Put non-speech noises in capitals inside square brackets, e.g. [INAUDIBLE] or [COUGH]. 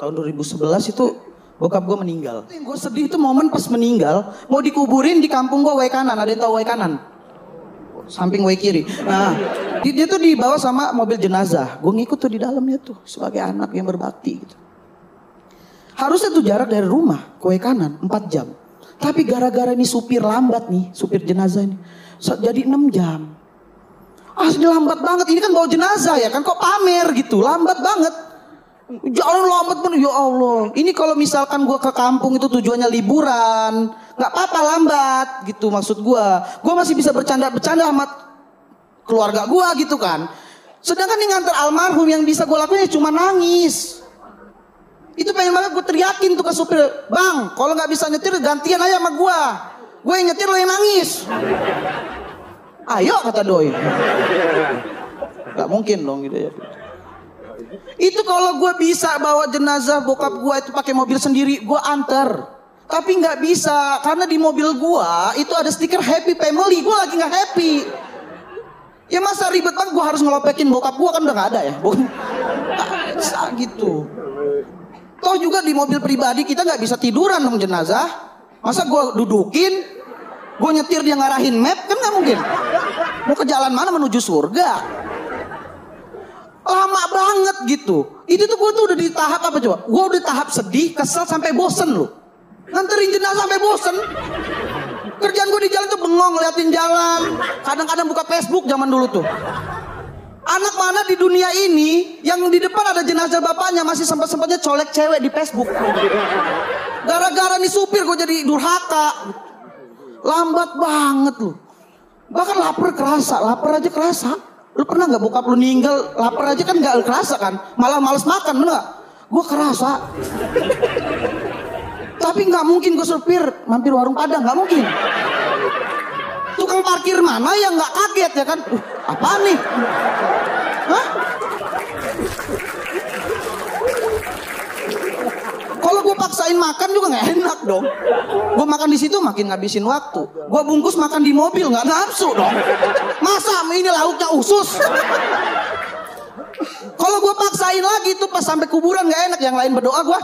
tahun 2011 itu bokap gue meninggal. Yang gue sedih itu momen pas meninggal, mau dikuburin di kampung gue way kanan, ada yang tahu way kanan? Samping way kiri. Nah, dia, dia tuh dibawa sama mobil jenazah. Gue ngikut tuh di dalamnya tuh sebagai anak yang berbakti gitu. Harusnya tuh jarak dari rumah ke way kanan 4 jam. Tapi gara-gara ini supir lambat nih, supir jenazah ini. Jadi 6 jam. Asli lambat banget, ini kan bawa jenazah ya kan, kok pamer gitu, lambat banget. Jalan lambat banget, ya Allah. Ini kalau misalkan gua ke kampung itu tujuannya liburan, nggak apa-apa lambat gitu maksud gua. Gua masih bisa bercanda-bercanda sama keluarga gua gitu kan. Sedangkan nih ngantar almarhum yang bisa gua lakuin ya cuma nangis. Itu pengen banget gue teriakin tuh ke supir, bang, kalau nggak bisa nyetir gantian aja sama gua. Gue yang nyetir lo yang nangis. Ayo kata doi. Gak mungkin dong gitu ya. Itu kalau gue bisa bawa jenazah bokap gue itu pakai mobil sendiri, gue antar. Tapi nggak bisa karena di mobil gue itu ada stiker happy family. Gue lagi nggak happy. Ya masa ribet banget gue harus ngelopekin bokap gue kan udah nggak ada ya. Bisa [LAUGHS] gitu. Toh juga di mobil pribadi kita nggak bisa tiduran dong jenazah. Masa gue dudukin, gue nyetir dia ngarahin map kan nggak mungkin. Mau ke jalan mana menuju surga? Lama banget gitu. Itu tuh gue tuh udah di tahap apa coba? Gue udah tahap sedih, kesel sampai bosen loh. Nganterin jenazah sampai bosen. Kerjaan gue di jalan tuh bengong ngeliatin jalan. Kadang-kadang buka Facebook zaman dulu tuh. Anak mana di dunia ini yang di depan ada jenazah bapaknya masih sempat-sempatnya colek cewek di Facebook. Gara-gara nih supir gue jadi durhaka. Lambat banget loh. Bahkan lapar kerasa, lapar aja kerasa. Lu pernah nggak bokap lu ninggal, lapar aja kan nggak kerasa kan? Malah males makan, bener nggak? Gue kerasa. Tapi nggak mungkin gue supir mampir warung padang, nggak mungkin. Tukang parkir mana yang nggak kaget ya kan? Uh, apa nih? Hah? Kalau gue paksain makan juga nggak enak dong. Gue makan di situ makin ngabisin waktu. Gue bungkus makan di mobil nggak nafsu dong. Masa ini lauknya usus? Kalau gue paksain lagi tuh pas sampai kuburan nggak enak. Yang lain berdoa gue